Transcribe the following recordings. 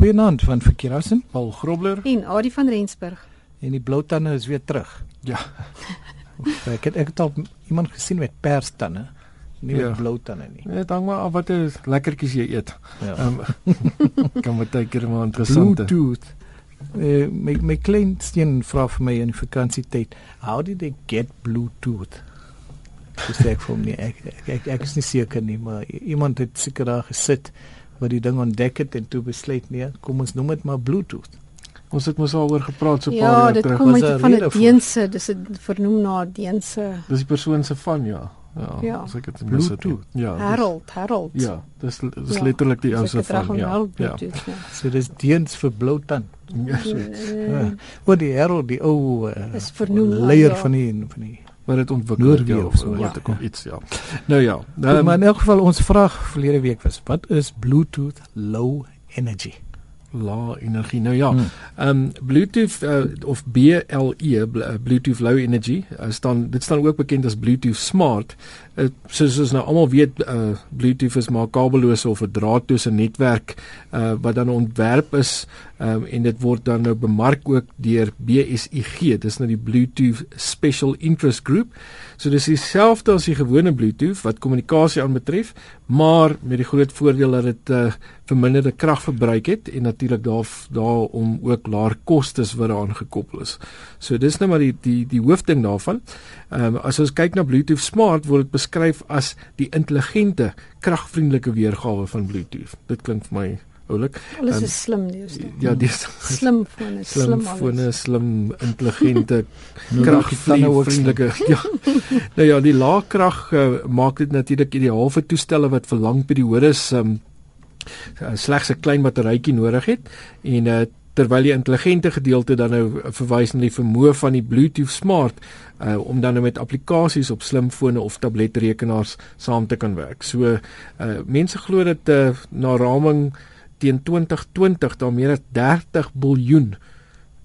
Goeienaand van Verkeerassen, Paul Grobler en Adie van Rensburg. En die blou tande is weer terug. Ja. ek het ek het al iemand gesien met pers tande, nie ja. met blou tande nie. Ja, dank maar af wat 'n lekkertjies jy eet. Ja. Um, kan met baie keer maar interessant. Bluetooth. Uh, my my klein steen vra vir my in vakansietyd, how did they get Bluetooth? Dis ek vir my ek, ek ek ek is nie seker nie, maar iemand het seker daar gesit wat die ding ontdek het en toe besluit nee, kom ons noem dit maar Bluetooth. Ons het mos al oor gepraat so 'n ja, paar jaar terug. Ja, dit kom uit van 'n Deense, dis 'n vernoem na 'n Deense. Dis die persoon se van ja. Ja, ja. as ek dit mis het. Ja. Harold, Harold. Ja, dis dis ja. letterlik die ou se van ja. Ja. ja. So dis Deens vir blou tand. Ja, so. Ja. Wat die Harold die ou uh, leier ja. van die van die wat dit ontwikkel ja, of so wat ek ja. iets ja. Nou ja, um, maar in elk geval ons vraag verlede week was wat is Bluetooth low energy? lae energie. Nou ja, hmm. ehm um, Bluetooth uh, of BLE uh, Bluetooth Low Energy uh, staan dit staan ook bekend as Bluetooth Smart. Uh, soos ons nou almal weet, uh, Bluetooth is maar kabellose of 'n draadloose netwerk uh, wat dan ontwerp is um, en dit word dan nou bemark ook deur BSIG. Dis nou die Bluetooth Special Interest Group. So dis dieselfde as die gewone Bluetooth wat kommunikasie aanbetref, maar met die groot voordeel dat dit uh, verminderde kragverbruik het en natuurlik daar daarom ook laer kostes wat daaraan gekoppel is. So dis nou maar die die die hoofding daarvan. Ehm um, as ons kyk na Bluetooth Smart word dit beskryf as die intelligente kragvriendelike weergawe van Bluetooth. Dit klink vir my oulik. Alles um, is slim dis. Ja, dis slim fone, slim fone, slim intelligente kragvriendelike. Ja. nou ja, die lae krag uh, maak dit natuurlik ideaal vir toestelle wat vir lang periodes um, slegs 'n klein batterytjie nodig het en uh, terwyl die intelligente gedeelte dan nou verwys na die vermoë van die Bluetooth Smart uh, om dan nou met applikasies op slimfone of tabletrekenaars saam te kan werk. So uh, mense glo dat uh, na raming teen 2020 daar meer as 30 biljoen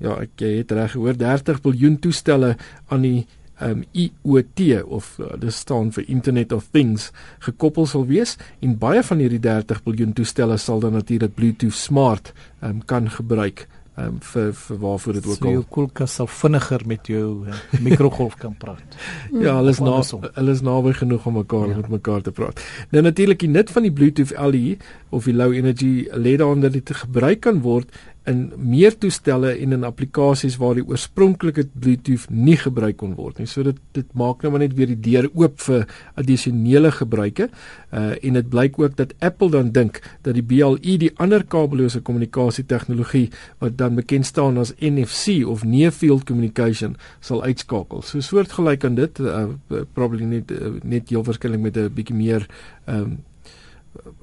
ja, ek het reg gehoor 30 biljoen toestelle aan die um, IoT of uh, dit staan vir Internet of Things gekoppel sal wees en baie van hierdie 30 miljard toestelle sal dan natuurlik Bluetooth smart um, kan gebruik um, vir vir waarvoor dit ook so al. Jou koelkas sal vinniger met jou uh, mikrogolf kan praat. ja, hulle is na hulle is naby genoeg om mekaar ja. met mekaar te praat. Nou natuurlik die nut van die Bluetooth LE of die low energy led on dat dit gebruik kan word in meer toestelle en in applikasies waar die oorspronklike Bluetooth nie gebruik kon word nie. So dit dit maak nou maar net weer die deur oop vir addisionele gebruike. Uh en dit blyk ook dat Apple dan dink dat die BLE die ander kabellose kommunikasie tegnologie wat dan bekend staan as NFC of near field communication sal uitskakel. So soortgelyk aan dit uh probably net uh, net heel verskillik met 'n bietjie meer um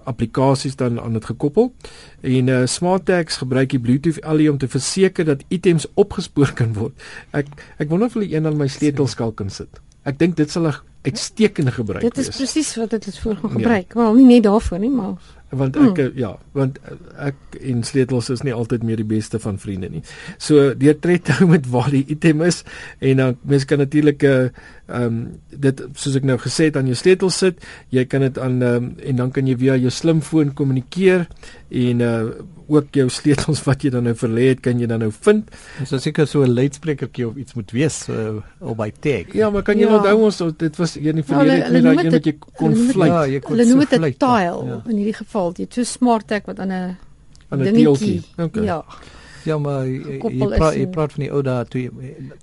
applikasies dan aan dit gekoppel. En uh Smart Tags gebruik die Bluetooth LE om te verseker dat items opgespoor kan word. Ek ek wonder of hulle een aan my sleutelskalk kan sit. Ek dink dit sal 'n uitstekende gebruik wees. Dit is presies wat dit voor gaan gebruik. Ja. Wel nie net daarvoor nie, maar want ek mm. ja, want ek en sleutels is nie altyd meer die beste van vriende nie. So deur tred hou met waar die item is en dan mens kan natuurlik 'n uh, ehm um, dit soos ek nou gesê het aan jou sleutel sit, jy kan dit aan um, en dan kan jy via jou slimfoon kommunikeer en uh ook jou sleutels wat jy dan nou verlê het, kan jy dan nou vind. Dis is seker so 'n luidsprekertjie of iets moet wees uh, op by tag. Ja, maar kan jy ja. onthou ons dit was een van die verlede keer dat jy kon fluit. Ja, jy kon Hulle noem dit 'n tile ja. in hierdie geval. Jy het so smart tag wat aan 'n dingetjie. Okay. Ja. Ja maar jy praat jy praat van die ou dae toe jy,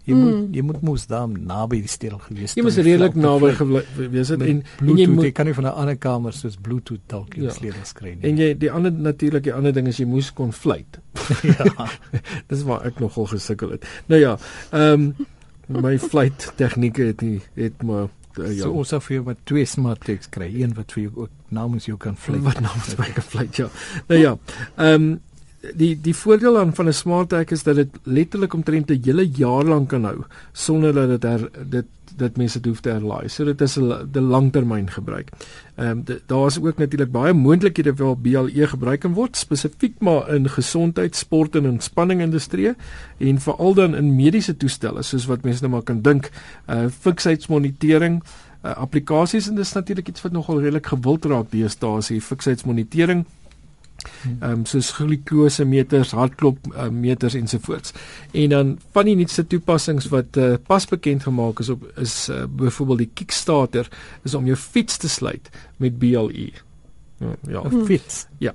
jy mm. moet jy moet mos daar naby die stelsel gewees het. Jy moet redelik naby gewees het en, en jy moet jy kan nie van 'n ander kamer soos Bluetooth dalk jou ja. sleutels kry nie. En jy die ander natuurlik die ander ding is jy moes kon fluit. ja. Dis waar ek nogal gesukkel het. Nou ja, ehm um, my fluit tegnieke het nie het maar Uh, ja. So ons af hier met twee smart tags kry, een wat vir jou ook namens jou kan fluit. Wat namens my kan fluit, ja. Nou ja. Ehm um, die die voordeel aan van 'n smart tag is dat dit letterlik omtrent 'n hele jaar lank kan hou sonder dat dit her, dit dit mense hoef te herlaai. So dit is 'n langtermyn gebruik. Ehm um, daar is ook natuurlik baie moontlikhede waar BLE gebruik kan word spesifiek maar in gesondheid, sport en ontspanning industrie en veral dan in mediese toestelle soos wat mense nou maar kan dink, uh fiksheidsmonitering uh, applikasies en dis natuurlik iets wat nogal redelik gewild raak deesdae as jy fiksheidsmonitering Ehm um, soos glikose meters, hartklop uh, meters ensovoorts. En dan van die nuutste toepassings wat uh, pas bekend gemaak is op is uh, byvoorbeeld die Kickstarter is om jou fiets te sluit met BLE. Ja, ja. fiets. Ja.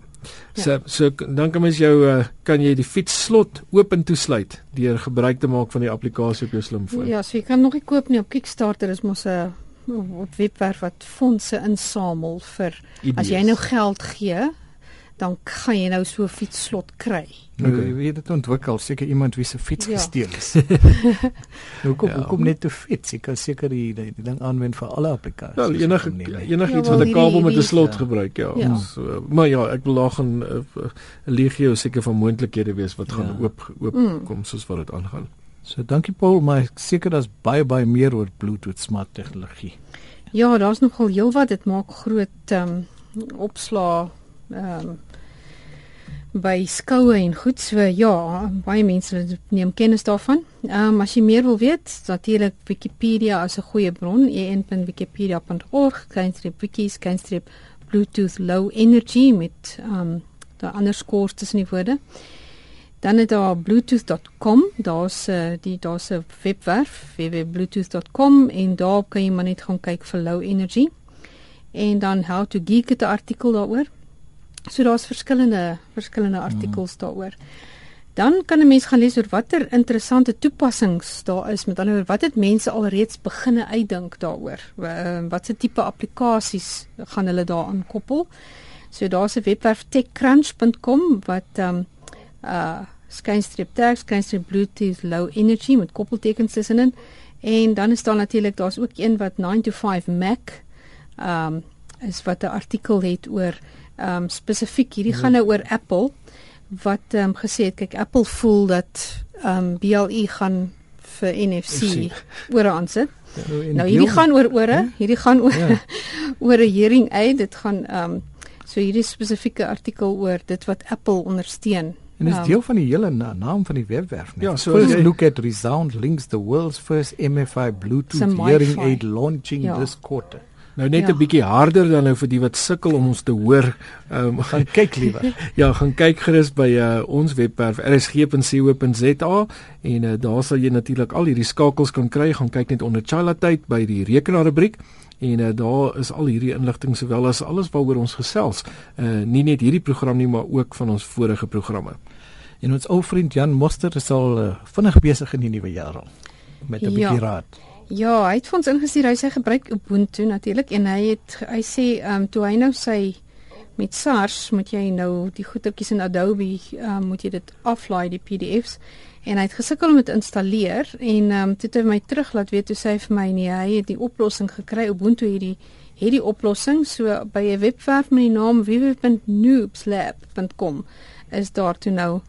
So ja. so dan kan mens jou uh, kan jy die fiets slot oop en toesluit deur gebruik te maak van die applikasie op jou slimfoon. Ja, so jy kan nog nie koop nie op Kickstarter is mos 'n op webwerf wat fondse insamel vir Idees. as jy nou geld gee dan gaan jy nou so 'n fietsslot kry. Nou okay. jy weet dit ontwikkel seker iemand wie se fiets ja. gesteel is. nou kom ja. kom net te fiets, ek kan seker die die, die ding aanwend vir alle applikasies. Wel enige enigiets ja, wat 'n kabel met 'n slot ja. gebruik, ja. ja. So, maar ja, ek wil daar gaan 'n uh, legio seker van moontlikhede wees wat gaan ja. oop oop mm. kom soos wat dit aangaan. So dankie Paul, maar seker daar's baie baie meer oor Bluetooth smart tegnologie. Ja, daar's nogal heelwat dit maak groot ehm um, opslaa ehm um, by skoue en goed so ja baie mense neem kennis daarvan. Ehm um, as jy meer wil weet, natuurlik Wikipedia is 'n goeie bron, en.wikipedia.org, kleinstrip wikis, kleinstrip Bluetooth low energy met ehm um, daar ander skors tussen die woorde. Dan het daar bluetooth.com, daar's uh, die daar's 'n webwerf www.bluetooth.com en daar kan jy maar net gaan kyk vir low energy. En dan how to geek het 'n artikel daaroor. So daar's verskillende verskillende mhm. artikels daaroor. Dan kan 'n mens gaan lees oor watter interessante toepassings daar is. Met ander woorde, wat het mense alreeds beginne uitdink daaroor? Ehm, wat se tipe applikasies gaan hulle daaraan koppel? So daar's 'n webwerf techcrunch.com wat ehm um, uh skynstreep tags, skynstreep bluetooth low energy met koppeltekens tussenin. En dan is daar natuurlik daar's ook een wat 9 to 5 Mac ehm um, is wat 'n artikel het oor ehm um, spesifiek hierdie gaan nou oor Apple wat ehm um, gesê het kyk Apple voel dat ehm um, BLE gaan vir NFC oor aansit. Ja, nou, nou hierdie gaan oor ore, hierdie gaan oor ja. oor 'n hearing aid. Dit gaan ehm um, so hierdie spesifieke artikel oor dit wat Apple ondersteun. En dit is um, deel van die hele na naam van die webwerf net. Ja, so first look at Resound links the world's first MFI Bluetooth hearing aid launching ja. this quarter. Nou net 'n ja. bietjie harder dan nou vir die wat sukkel om ons te hoor. Ehm um, gaan kyk liewer. ja, gaan kyk gerus by uh, ons webwerf rsg.co.za en uh, daar sal jy natuurlik al hierdie skakels kan kry. Gaan kyk net onder Chala tyd by die rekenaarrubriek en uh, daar is al hierdie inligting sowel as alles waaroor ons gesels. Uh nie net hierdie program nie, maar ook van ons vorige programme. En ons ou vriend Jan Moster is al uh, vinnig besig in die nuwe jaar al met 'n ja. bietjie raad. Ja, hy het vir ons ingestuur hy sê gebruik Ubuntu natuurlik en hy het hy sê ehm um, toe hy nou sy met SARS moet jy nou die goetertjies in Adobe ehm um, moet jy dit aflaai die PDFs en hy het gesukkel om dit installeer en ehm um, toe het hy my terug laat weet toe sê hy vir my nee hy het die oplossing gekry. Ubuntu hierdie hierdie oplossing. So by 'n webwerf met die naam www.noobslab.com is daar toe nou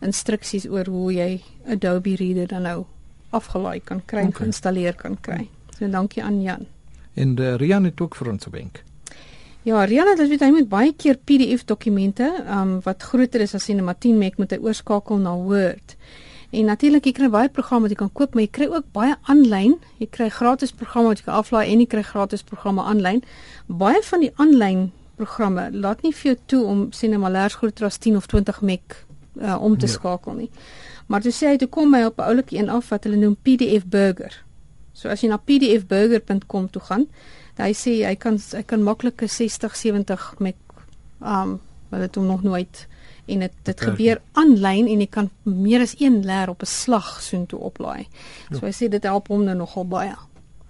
instruksies oor hoe jy Adobe Reader dan nou afgelaai kan kry, okay. geïnstalleer kan kry. So dankie aan Jan. En uh, Rian het ook vir ons 'n wenk. Ja, Rian het dit hy moet baie keer PDF dokumente, um wat groter is as Cinema 10 Mac moet hy oorskakel na Word. En natuurlik jy kry baie programme wat jy kan koop, maar jy kry ook baie aanlyn. Jy kry gratis programme wat jy kan aflaai en jy kry gratis programme aanlyn. Baie van die aanlyn programme laat nie vir jou toe om Cinema lers groter as 10 of 20 Mac uh, om te ja. skakel nie. Maar toe sê hy toe kom my op 'n oulike een af wat hulle noem PDF burger. So as jy na pdfburger.com toe gaan, hy sê hy kan hy kan maklike 60, 70 met um wat dit hom nog nooit en dit dit okay. gebeur aanlyn en jy kan meer as een leer op 'n slag soontoe oplaai. Ja. So hy sê dit help hom nou nogal baie.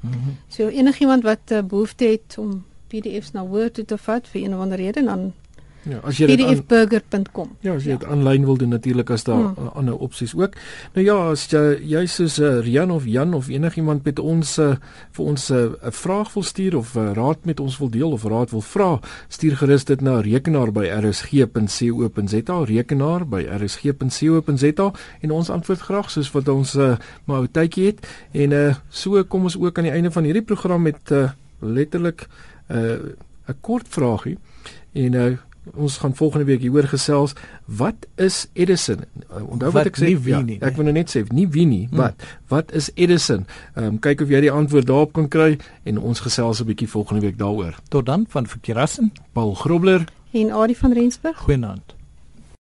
Mm -hmm. So enigiemand wat uh, behoefte het om PDFs na Word toe te vat vir een of ander rede dan Ja, as jy dit pdfburger.com. Ja, as jy dit ja. aanlyn wil doen natuurlik as daar hmm. ander opsies ook. Nou ja, as jy jy soos uh, Rian of Jan of enigiemand met ons uh, vir ons eh, 'n uh, vraag wil stuur of uh, raad met ons wil deel of raad wil vra, stuur gerus dit na rekenaar by rsg.co.za, rekenaar by rsg.co.za en ons antwoord graag soos wat ons uh, maar ou tydjie het. En uh, so kom ons ook aan die einde van hierdie program met uh, letterlik 'n uh, 'n kort vraagie en uh, Ons gaan volgende week hieroor gesels. Wat is Edison? Uh, onthou wat, wat ek sê? Wie ja, nie, ek wil nou net sê nie wie nie, hmm. wat? Wat is Edison? Ehm um, kyk of jy die antwoord daarop kan kry en ons gesels 'n bietjie volgende week daaroor. Tot dan van Verkerassen, Paul Grobler en Adie van Rensburg. Goeienaand.